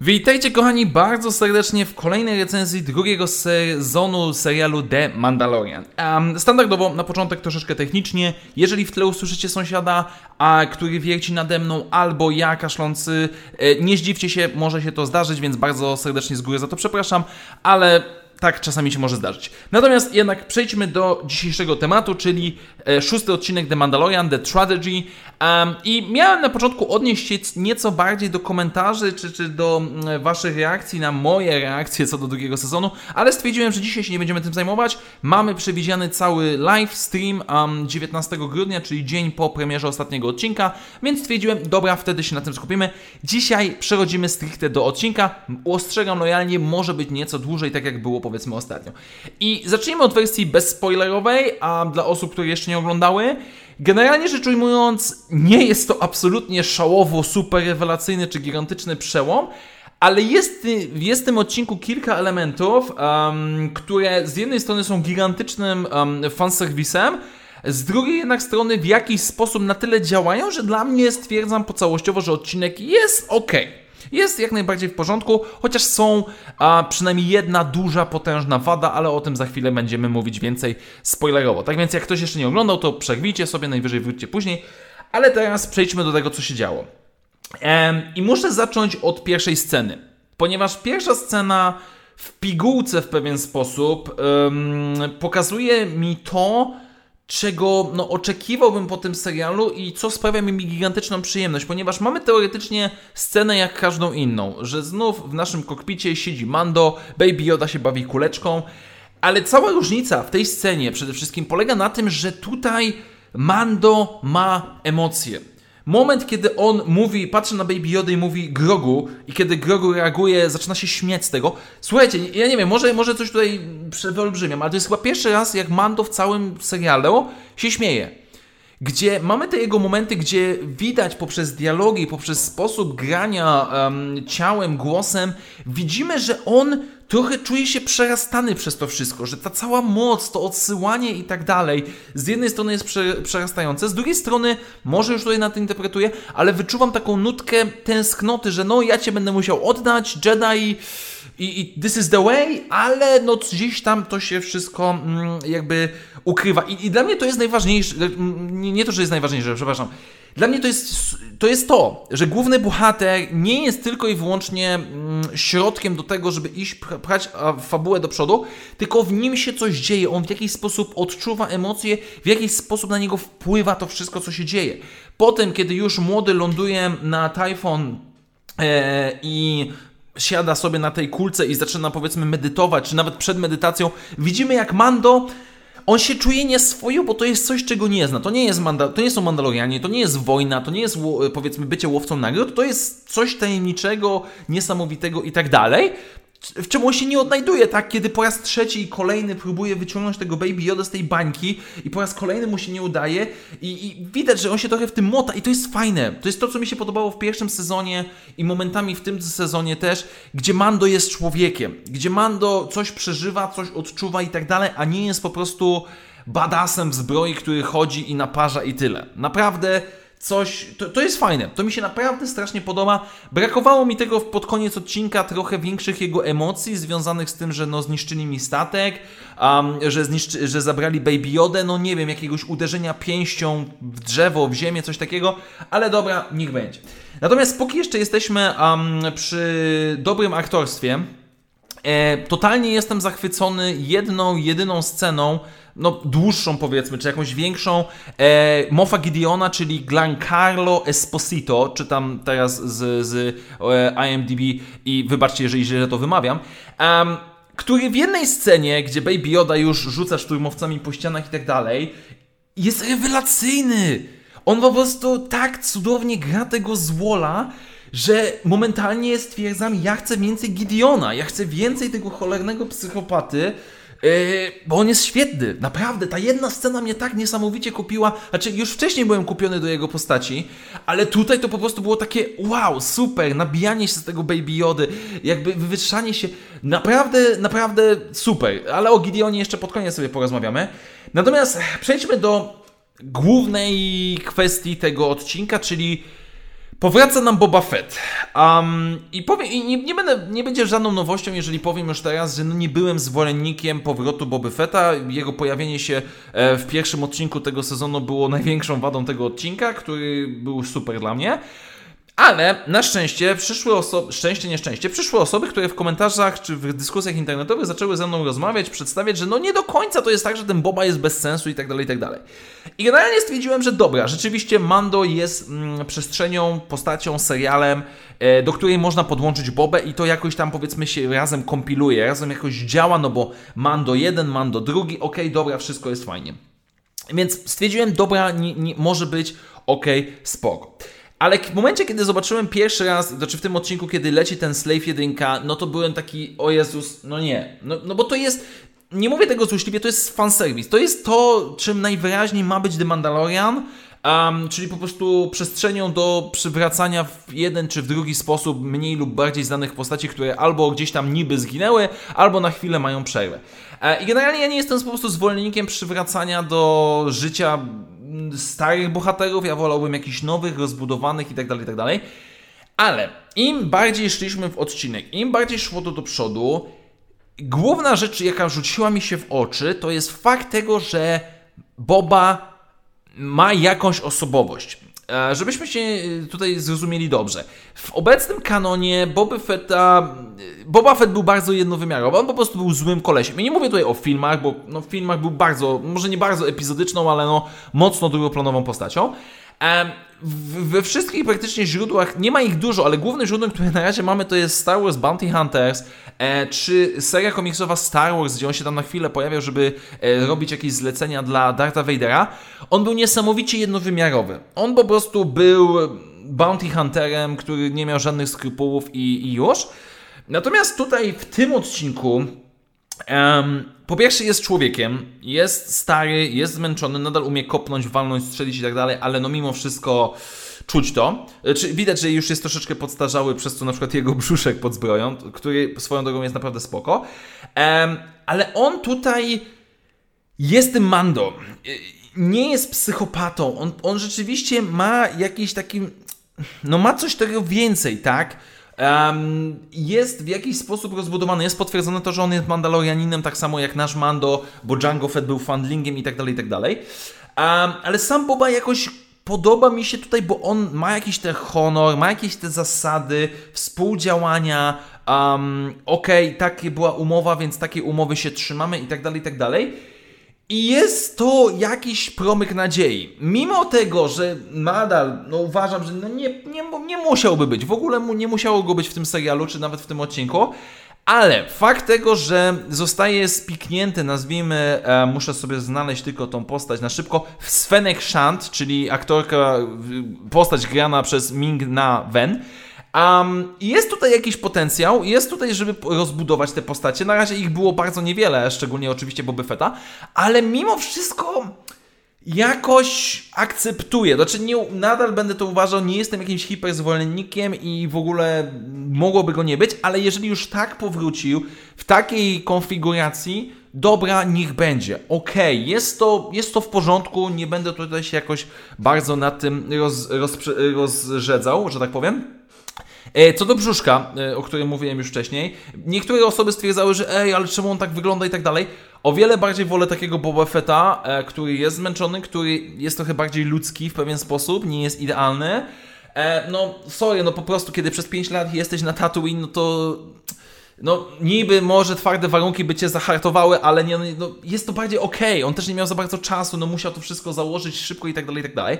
Witajcie kochani bardzo serdecznie w kolejnej recenzji drugiego sezonu serialu The Mandalorian. Um, standardowo na początek troszeczkę technicznie, jeżeli w tle usłyszycie sąsiada, a, który wierci nade mną albo ja kaszlący, e, nie zdziwcie się, może się to zdarzyć, więc bardzo serdecznie z góry za to przepraszam, ale tak czasami się może zdarzyć. Natomiast jednak przejdźmy do dzisiejszego tematu, czyli e, szósty odcinek The Mandalorian, The Strategy. Um, I miałem na początku odnieść się nieco bardziej do komentarzy, czy, czy do mm, Waszych reakcji na moje reakcje co do drugiego sezonu, ale stwierdziłem, że dzisiaj się nie będziemy tym zajmować. Mamy przewidziany cały live stream um, 19 grudnia, czyli dzień po premierze ostatniego odcinka, więc stwierdziłem, dobra, wtedy się na tym skupimy. Dzisiaj przechodzimy stricte do odcinka. Ostrzegam lojalnie, może być nieco dłużej, tak jak było powiedzmy ostatnio. I zacznijmy od wersji bezspoilerowej, a dla osób, które jeszcze nie oglądały, generalnie rzecz ujmując, nie jest to absolutnie szałowo, super rewelacyjny czy gigantyczny przełom, ale jest, jest w tym odcinku kilka elementów, um, które z jednej strony są gigantycznym um, fanserwisem, z drugiej jednak strony w jakiś sposób na tyle działają, że dla mnie stwierdzam pocałościowo, że odcinek jest ok. Jest jak najbardziej w porządku, chociaż są a, przynajmniej jedna duża, potężna wada, ale o tym za chwilę będziemy mówić więcej spoilerowo. Tak więc jak ktoś jeszcze nie oglądał, to przerwijcie sobie, najwyżej wróćcie później. Ale teraz przejdźmy do tego, co się działo. Ehm, I muszę zacząć od pierwszej sceny, ponieważ pierwsza scena w pigułce w pewien sposób um, pokazuje mi to, czego no, oczekiwałbym po tym serialu i co sprawia mi gigantyczną przyjemność, ponieważ mamy teoretycznie scenę jak każdą inną, że znów w naszym kokpicie siedzi Mando, Baby Yoda się bawi kuleczką, ale cała różnica w tej scenie przede wszystkim polega na tym, że tutaj Mando ma emocje. Moment, kiedy on mówi, patrzy na Baby Yoda i mówi Grogu i kiedy Grogu reaguje, zaczyna się śmiać z tego. Słuchajcie, ja nie wiem, może, może coś tutaj wyolbrzymiam, ale to jest chyba pierwszy raz, jak Mando w całym serialu się śmieje. Gdzie mamy te jego momenty, gdzie widać poprzez dialogi, poprzez sposób grania um, ciałem, głosem, widzimy, że on trochę czuje się przerastany przez to wszystko, że ta cała moc, to odsyłanie i tak dalej, z jednej strony jest prze, przerastające, z drugiej strony, może już tutaj na to interpretuję, ale wyczuwam taką nutkę tęsknoty, że no ja cię będę musiał oddać, Jedi i, i this is the way, ale no gdzieś tam to się wszystko mm, jakby ukrywa. I, I, dla mnie to jest najważniejsze, nie, nie to, że jest najważniejsze, przepraszam, dla mnie to jest, to jest to, że główny bohater nie jest tylko i wyłącznie mm, środkiem do tego, żeby iść pchać fabułę do przodu, tylko w nim się coś dzieje. On w jakiś sposób odczuwa emocje, w jakiś sposób na niego wpływa to wszystko, co się dzieje. Potem, kiedy już młody ląduje na Typhon e, i siada sobie na tej kulce i zaczyna powiedzmy medytować, czy nawet przed medytacją, widzimy jak Mando on się czuje nieswojo, bo to jest coś, czego nie zna. To nie, jest Manda to nie są Mandalorianie, to nie jest wojna, to nie jest powiedzmy bycie łowcą nagród, to jest coś tajemniczego, niesamowitego i tak dalej w czym on się nie odnajduje, tak? Kiedy po raz trzeci i kolejny próbuje wyciągnąć tego Baby Yoda z tej bańki i po raz kolejny mu się nie udaje i, i, widać, że on się trochę w tym mota i to jest fajne. To jest to, co mi się podobało w pierwszym sezonie i momentami w tym sezonie też, gdzie Mando jest człowiekiem, gdzie Mando coś przeżywa, coś odczuwa i tak dalej, a nie jest po prostu badasem w zbroi, który chodzi i naparza i tyle. Naprawdę coś, to, to jest fajne, to mi się naprawdę strasznie podoba. Brakowało mi tego pod koniec odcinka, trochę większych jego emocji związanych z tym, że no zniszczyli mi statek, um, że, zniszczy, że zabrali Baby Yoda, no nie wiem, jakiegoś uderzenia pięścią w drzewo, w ziemię, coś takiego, ale dobra, niech będzie. Natomiast póki jeszcze jesteśmy um, przy dobrym aktorstwie, e, totalnie jestem zachwycony jedną, jedyną sceną, no, dłuższą powiedzmy, czy jakąś większą, e, Mofa Gideona, czyli Giancarlo Esposito, czytam teraz z, z e, IMDb i wybaczcie, jeżeli źle to wymawiam, um, który w jednej scenie, gdzie Baby Yoda już rzuca szturmowcami po ścianach i tak dalej, jest rewelacyjny. On po prostu tak cudownie gra tego złola, że momentalnie stwierdzam, ja chcę więcej Gideona, ja chcę więcej tego cholernego psychopaty, bo on jest świetny, naprawdę. Ta jedna scena mnie tak niesamowicie kupiła. Znaczy, już wcześniej byłem kupiony do jego postaci, ale tutaj to po prostu było takie wow, super, nabijanie się z tego Baby Jody, jakby wywyższanie się. Naprawdę, naprawdę super. Ale o Gideonie jeszcze pod koniec sobie porozmawiamy. Natomiast przejdźmy do głównej kwestii tego odcinka, czyli Powraca nam Boba Fett. Um, I, powiem, i nie, nie, będę, nie będzie żadną nowością, jeżeli powiem już teraz, że no nie byłem zwolennikiem powrotu Boba Fetta. Jego pojawienie się e, w pierwszym odcinku tego sezonu było największą wadą tego odcinka, który był super dla mnie. Ale na szczęście przyszły osoby, szczęście, nieszczęście, przyszły osoby, które w komentarzach czy w dyskusjach internetowych zaczęły ze mną rozmawiać, przedstawiać, że no nie do końca to jest tak, że ten Boba jest bez sensu i tak dalej, i tak dalej. I generalnie stwierdziłem, że dobra, rzeczywiście Mando jest mm, przestrzenią, postacią, serialem, e, do której można podłączyć Bobę i to jakoś tam powiedzmy się razem kompiluje, razem jakoś działa, no bo Mando jeden, Mando drugi, okay, dobra, wszystko jest fajnie. Więc stwierdziłem, dobra, nie, nie, może być, okay, spoko. Ale w momencie, kiedy zobaczyłem pierwszy raz, znaczy w tym odcinku, kiedy leci ten Slave 1, no to byłem taki, o Jezus, no nie. No, no bo to jest, nie mówię tego złośliwie, to jest fanservice. To jest to, czym najwyraźniej ma być The Mandalorian, um, czyli po prostu przestrzenią do przywracania w jeden czy w drugi sposób mniej lub bardziej znanych postaci, które albo gdzieś tam niby zginęły, albo na chwilę mają przerwę. E, I generalnie ja nie jestem po prostu zwolennikiem przywracania do życia starych bohaterów, ja wolałbym jakichś nowych, rozbudowanych itd., tak itd. Tak Ale im bardziej szliśmy w odcinek, im bardziej szło to do przodu, główna rzecz, jaka rzuciła mi się w oczy, to jest fakt tego, że Boba ma jakąś osobowość. E, żebyśmy się e, tutaj zrozumieli dobrze. W obecnym kanonie Boba Fetta, e, Boba Fett był bardzo jednowymiarowy, on po prostu był złym kolesiem. I nie mówię tutaj o filmach, bo no, w filmach był bardzo, może nie bardzo epizodyczną, ale no mocno drugoplanową postacią. We wszystkich praktycznie źródłach, nie ma ich dużo, ale głównym źródłem, które na razie mamy, to jest Star Wars Bounty Hunters, e, czy seria komiksowa Star Wars, gdzie on się tam na chwilę pojawiał, żeby e, robić jakieś zlecenia dla Dartha Vadera. On był niesamowicie jednowymiarowy. On po prostu był Bounty Hunterem, który nie miał żadnych skrupułów i, i już. Natomiast tutaj w tym odcinku Um, po pierwsze jest człowiekiem, jest stary, jest zmęczony, nadal umie kopnąć, walnąć, strzelić i tak dalej, ale no mimo wszystko czuć to. Czy widać, że już jest troszeczkę podstarzały, przez co na przykład jego brzuszek pod zbroją, który swoją drogą jest naprawdę spoko. Um, ale on tutaj jest tym Mando. Nie jest psychopatą. On, on rzeczywiście ma jakiś taki. No ma coś tego więcej, tak? Um, jest w jakiś sposób rozbudowany. Jest potwierdzone to, że on jest Mandalorianinem, tak samo jak nasz Mando, bo Django Fett był fundlingiem i tak dalej, i tak dalej. Ale sam Boba jakoś podoba mi się tutaj, bo on ma jakiś ten honor, ma jakieś te zasady współdziałania. Um, Okej, okay, takie była umowa, więc takiej umowy się trzymamy i tak dalej, i tak dalej. I jest to jakiś promyk nadziei. Mimo tego, że nadal no uważam, że no nie, nie, nie musiałby być, w ogóle mu nie musiało go być w tym serialu, czy nawet w tym odcinku, ale fakt tego, że zostaje spiknięty, nazwijmy, e, muszę sobie znaleźć tylko tą postać na szybko, Svenek Shant, czyli aktorka, postać grana przez Ming Na Wen, Um, jest tutaj jakiś potencjał, jest tutaj, żeby rozbudować te postacie. Na razie ich było bardzo niewiele, szczególnie oczywiście Boba Fetta, ale mimo wszystko jakoś akceptuję. Znaczy, nie, nadal będę to uważał, nie jestem jakimś hiperzwolennikiem i w ogóle mogłoby go nie być, ale jeżeli już tak powrócił w takiej konfiguracji, dobra, niech będzie. Okej, okay, jest, to, jest to w porządku, nie będę tutaj się jakoś bardzo nad tym roz, roz, rozrzedzał, że tak powiem. E, co do brzuszka, e, o którym mówiłem już wcześniej, niektóre osoby stwierdzały, że ej, ale czemu on tak wygląda i tak dalej. O wiele bardziej wolę takiego Boba Fetta, e, który jest zmęczony, który jest trochę bardziej ludzki w pewien sposób, nie jest idealny. No, sorry, no po prostu, kiedy przez 5 lat jesteś na Tatooine, no to... No, niby może twarde warunki by cię zahartowały, ale nie, no, jest to bardziej okej. Okay. On też nie miał za bardzo czasu, no musiał to wszystko założyć szybko i tak dalej, i tak dalej.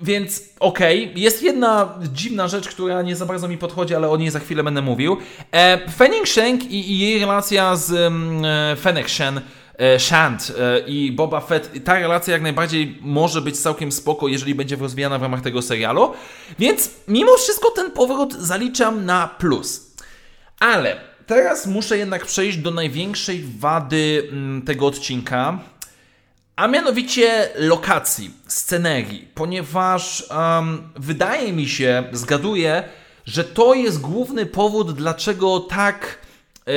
Więc okej, okay. jest jedna dziwna rzecz, która nie za bardzo mi podchodzi, ale o niej za chwilę będę mówił. E, Fennec Shank i, i, jej relacja z mm, e, Fennec Shan, e, Shant e, i Boba Fett, ta relacja jak najbardziej może być całkiem spoko, jeżeli będzie rozwijana w ramach tego serialu. Więc mimo wszystko ten powrót zaliczam na plus. Ale teraz muszę jednak przejść do największej wady mm, tego odcinka, a mianowicie lokacji, scenerii, ponieważ um, wydaje mi się, zgaduję, że to jest główny powód, dlaczego tak e,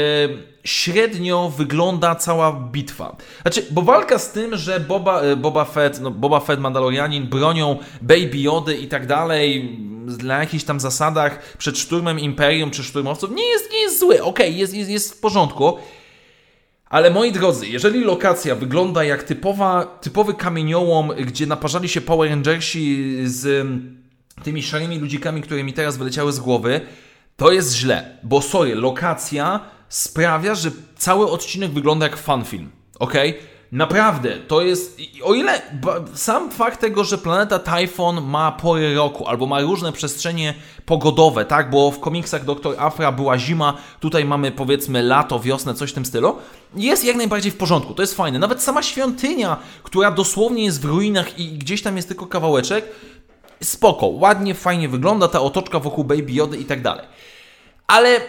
średnio wygląda cała bitwa. Znaczy, bo walka z tym, że Boba, e, Boba Fett, no Boba Fett, Mandalorianin bronią Baby Jody i tak dalej, na jakichś tam zasadach przed szturmem Imperium czy szturmowców, nie jest, nie jest zły, okej, okay, jest, jest, jest w porządku. Ale moi drodzy, jeżeli lokacja wygląda jak typowa, typowy kamieniołom, gdzie naparzali się Power Rangersi z tymi szarymi ludzikami, które mi teraz wyleciały z głowy, to jest źle, bo sorry, lokacja sprawia, że cały odcinek wygląda jak fanfilm, ok? Naprawdę, to jest. O ile sam fakt tego, że planeta Typhon ma pory roku albo ma różne przestrzenie pogodowe, tak? Bo w komiksach Dr. Afra była zima, tutaj mamy powiedzmy lato, wiosnę, coś w tym stylu, jest jak najbardziej w porządku. To jest fajne. Nawet sama świątynia, która dosłownie jest w ruinach i gdzieś tam jest tylko kawałeczek, spoko, ładnie, fajnie wygląda ta otoczka wokół Baby Jody i tak dalej. Ale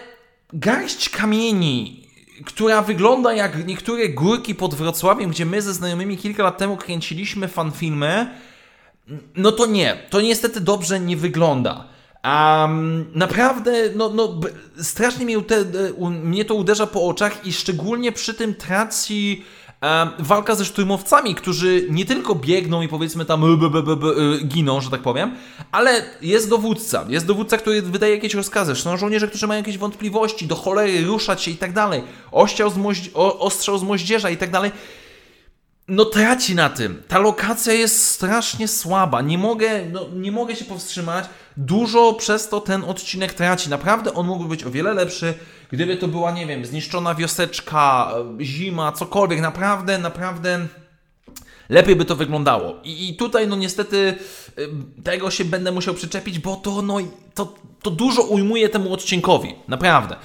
garść kamieni, która wygląda jak niektóre górki pod Wrocławiem, gdzie my ze znajomymi kilka lat temu kręciliśmy fanfilmy, no to nie, to niestety dobrze nie wygląda. Um, naprawdę, no, no, strasznie mnie, te, mnie to uderza po oczach i szczególnie przy tym traci walka ze szturmowcami, którzy nie tylko biegną i powiedzmy tam b, b, b, giną, że tak powiem, ale jest dowódca. Jest dowódca, który wydaje jakieś rozkazy. Są żołnierze, którzy mają jakieś wątpliwości, do cholery ruszać się i tak dalej. Ostrzał z, moźdź, ostrzał z moździerza i tak dalej no traci na tym. Ta lokacja jest strasznie słaba. Nie mogę, no, nie mogę się powstrzymać. Dużo przez to ten odcinek traci. Naprawdę on mógłby być o wiele lepszy, gdyby to była, nie wiem, zniszczona wioseczka, zima, cokolwiek. Naprawdę, naprawdę lepiej by to wyglądało. I, I, tutaj, no niestety, tego się będę musiał przyczepić, bo to, no, to, to dużo ujmuje temu odcinkowi. Naprawdę.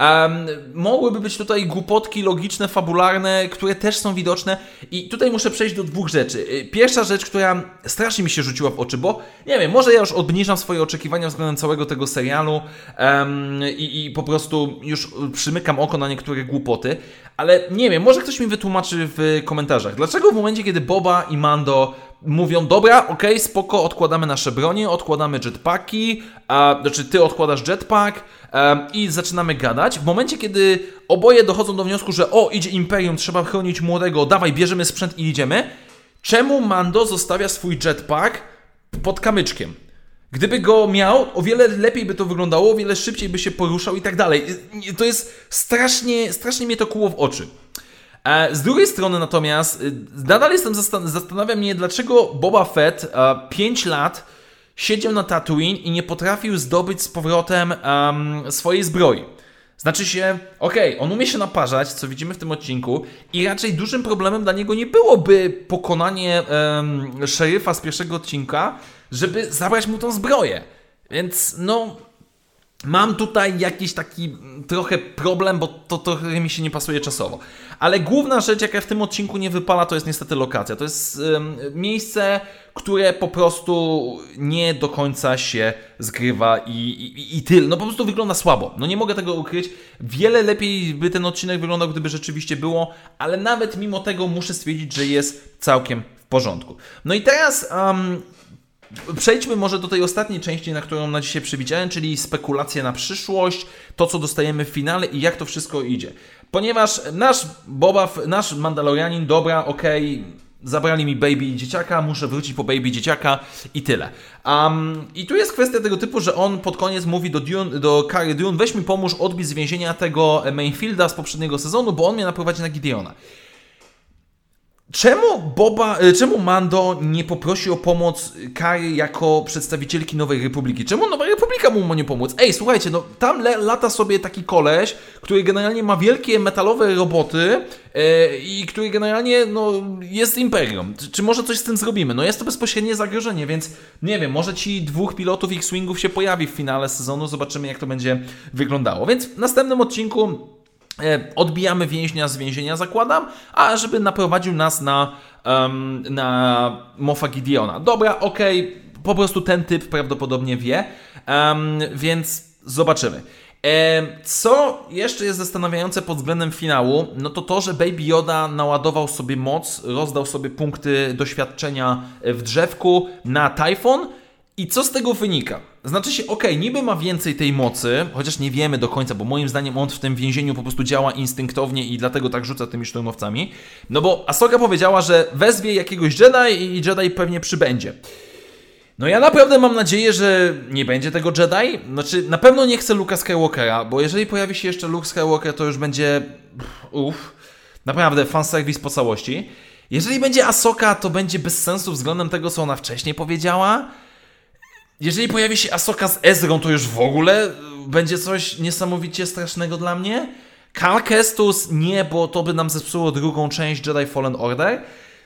Um, mogłyby być tutaj głupotki logiczne, fabularne, które też są widoczne. I tutaj muszę przejść do dwóch rzeczy. Y, pierwsza rzecz, która strasznie mi się rzuciła w oczy, bo nie wiem, może ja już obniżam swoje oczekiwania względem całego tego serialu um, i, i po prostu już przymykam oko na niektóre głupoty, ale nie wiem, może ktoś mi wytłumaczy w komentarzach, dlaczego w momencie, kiedy Boba i Mando mówią, dobra, okej, okay, spoko, odkładamy nasze bronie, odkładamy jetpacki, a, znaczy ty odkładasz jetpack um, i zaczynamy gadać. W momencie, kiedy oboje dochodzą do wniosku, że o, idzie Imperium, trzeba chronić młodego, dawaj, bierzemy sprzęt i idziemy, czemu Mando zostawia swój jetpack pod kamyczkiem? Gdyby go miał, o wiele lepiej by to wyglądało, o wiele szybciej by się poruszał i tak dalej. To jest strasznie, strasznie mnie to kuło w oczy. E, z drugiej strony natomiast y, nadal jestem zastan zastanawiam mnie, dlaczego Boba Fett 5 e, lat siedział na Tatooine i nie potrafił zdobyć z powrotem um, swojej zbroi. Znaczy się, okej, okay, on umie się naparzać, co widzimy w tym odcinku, i raczej dużym problemem dla niego nie byłoby pokonanie um, szeryfa z pierwszego odcinka, żeby zabrać mu tą zbroję. Więc no, Mam tutaj jakiś taki trochę problem, bo to trochę mi się nie pasuje czasowo. Ale główna rzecz, jaka w tym odcinku nie wypala, to jest niestety lokacja. To jest um, miejsce, które po prostu nie do końca się zgrywa i, i, i tyle. No po prostu wygląda słabo. No nie mogę tego ukryć. Wiele lepiej by ten odcinek wyglądał, gdyby rzeczywiście było, ale nawet mimo tego muszę stwierdzić, że jest całkiem w porządku. No i teraz Przejdźmy może do tej ostatniej części, na którą na dzisiaj przewidziałem, czyli spekulacje na przyszłość, to co dostajemy w finale i jak to wszystko idzie. Ponieważ nasz Boba, nasz Mandalorianin, dobra, okej, okay, zabrali mi baby dzieciaka, muszę wrócić po baby dzieciaka i tyle. Um, I tu jest kwestia tego typu, że on pod koniec mówi do, Dune, do Kary Dune, weź mi pomóż odbić z więzienia tego Mainfielda z poprzedniego sezonu, bo on mnie naprowadzi na Gideona. Czemu Boba, e, czemu Mando nie poprosi o pomoc Kary jako przedstawicielki Nowej Republiki? Czemu Nowa Republika mu nie pomóc? Ej, słuchajcie, no tam lata sobie taki koleś, który generalnie ma wielkie metalowe roboty yy, i który generalnie no, jest imperium. Czy, czy, może coś z tym zrobimy? No jest to bezpośrednie zagrożenie, więc nie wiem, może ci dwóch pilotów X-Wingów się pojawi w finale sezonu, zobaczymy jak to będzie wyglądało. Więc w następnym odcinku E, odbijamy więźnia z więzienia, zakładam, a żeby naprowadził nas na, um, na Mofa Gideona. Dobra, okej, okay, po prostu ten typ prawdopodobnie wie, um, więc zobaczymy. Co jeszcze jest zastanawiające pod względem finału, no to to, że Baby Yoda naładował sobie moc, rozdał sobie punkty doświadczenia w drzewku na Typhon. I co z tego wynika? Znaczy się, okej, okay, niby ma więcej tej mocy, chociaż nie wiemy do końca, bo moim zdaniem on w tym więzieniu po prostu działa instynktownie i dlatego tak rzuca tymi szturmowcami. No bo Asoka powiedziała, że wezwie jakiegoś Jedi i Jedi pewnie przybędzie. No ja naprawdę mam nadzieję, że nie będzie tego Jedi. Znaczy, na pewno nie chcę Luka Skywalkera, bo jeżeli pojawi się jeszcze Luke Skywalker, to już będzie... Uff, naprawdę fanservice po całości. Jeżeli będzie Asoka, to będzie bez sensu względem tego, co ona wcześniej powiedziała. Jeżeli pojawi się Asoka z Ezrą, to już w ogóle będzie coś niesamowicie strasznego dla mnie. Cal Kestus nie, bo to by nam zepsuło drugą część Jedi Fallen Order.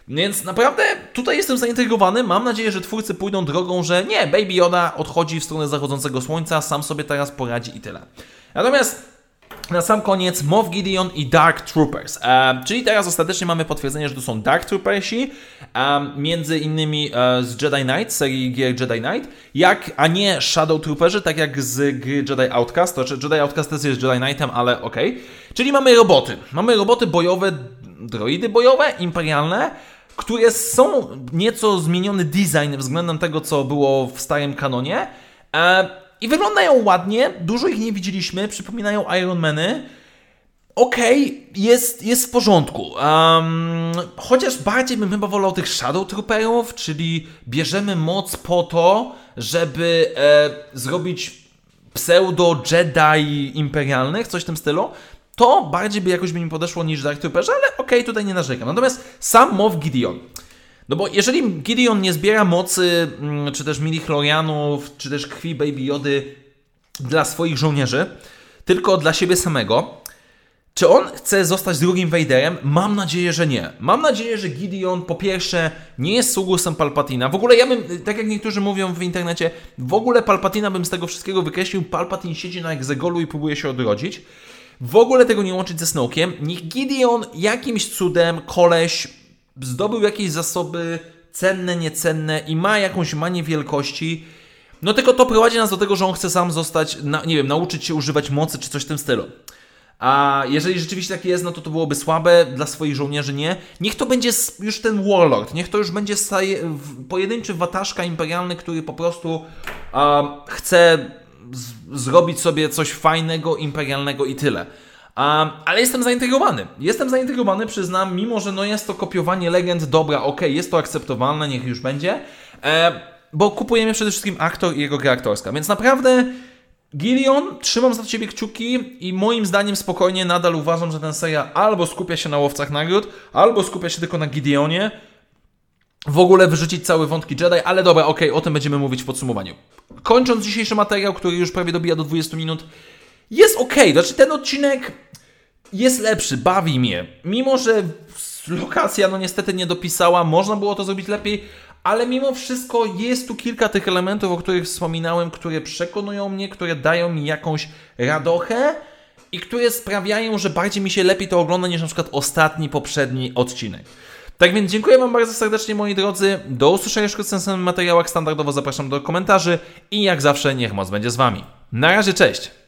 Więc naprawdę tutaj jestem zaintrygowany. Mam nadzieję, że twórcy pójdą drogą, że nie, Baby Yoda odchodzi w stronę zachodzącego słońca, sam sobie teraz poradzi i tyle. Natomiast na sam koniec Moff Gideon i Dark Troopers. E, czyli teraz ostatecznie mamy potwierdzenie, że to są Dark Troopersi, e, między innymi e, z Jedi Knight, serii gier Jedi Knight, jak, a nie Shadow Trooperzy, tak jak z gry Jedi Outcast. To, znaczy Jedi Outcast też jest Jedi Knightem, ale okej. Okay. Czyli mamy roboty. Mamy roboty bojowe, droidy bojowe, imperialne, które są nieco zmieniony design względem tego, co było w starym kanonie. I wyglądają ładnie, dużo ich nie widzieliśmy, przypominają Ironmany. Okej, okay, jest, jest w porządku. Um, chociaż bardziej bym chyba wolał tych Shadow Trooperów, czyli bierzemy moc po to, żeby e, zrobić pseudo Jedi imperialnych, coś w tym stylu to bardziej by jakoś by mi podeszło niż Dark Trooperze, ale okej, okay, tutaj nie narzekam. Natomiast sam Mow Gideon. No bo jeżeli Gideon nie zbiera mocy, mm, czy też milichlorianów, czy też krwi Baby Jody dla swoich żołnierzy, tylko dla siebie samego, czy on chce zostać drugim Vaderem? Mam nadzieję, że nie. Mam nadzieję, że Gideon po pierwsze nie jest sługusem Palpatina. W ogóle ja bym, tak jak niektórzy mówią w internecie, w ogóle Palpatina bym z tego wszystkiego wykreślił. Palpatin siedzi na egzegolu i próbuje się odrodzić. W ogóle tego nie łączyć ze Snowkiem. Niech Gideon jakimś cudem, koleś, zdobył jakieś zasoby cenne, niecenne i ma jakąś manię wielkości. No tylko to prowadzi nas do tego, że on chce sam zostać, na, nie wiem, nauczyć się używać mocy czy coś w tym stylu. A jeżeli rzeczywiście tak jest, no to to byłoby słabe, dla swoich żołnierzy nie. Niech to będzie już ten warlord, niech to już będzie pojedynczy wataszka imperialny, który po prostu chce zrobić sobie coś fajnego, imperialnego i tyle. Ale jestem zaintrygowany. Jestem zaintrygowany, przyznam, mimo że no jest to kopiowanie legend, dobra, ok, jest to akceptowalne, niech już będzie, e, bo kupujemy przede wszystkim aktor i jego gra aktorska, więc naprawdę Gideon, trzymam za Ciebie kciuki i moim zdaniem spokojnie nadal uważam, że ten serial albo skupia się na łowcach nagród, albo skupia się tylko na Gideonie, w ogóle wyrzucić cały wątki Jedi, ale dobra, okay, o tym będziemy mówić w podsumowaniu. Kończąc dzisiejszy materiał, który już prawie dobija do 20 minut, jest ok. Znaczy ten odcinek jest lepszy, bawi mnie. Mimo, że lokacja no niestety nie dopisała, można było to zrobić lepiej, ale mimo wszystko jest tu kilka tych elementów, o których wspominałem, które przekonują mnie, które dają mi jakąś radochę i które sprawiają, że bardziej mi się lepiej to ogląda niż na przykład ostatni, poprzedni odcinek. Tak więc dziękuję Wam bardzo serdecznie moi drodzy. Do usłyszenia w następnych materiałach. Standardowo zapraszam do komentarzy i jak zawsze niech moc będzie z Wami. Na razie, cześć!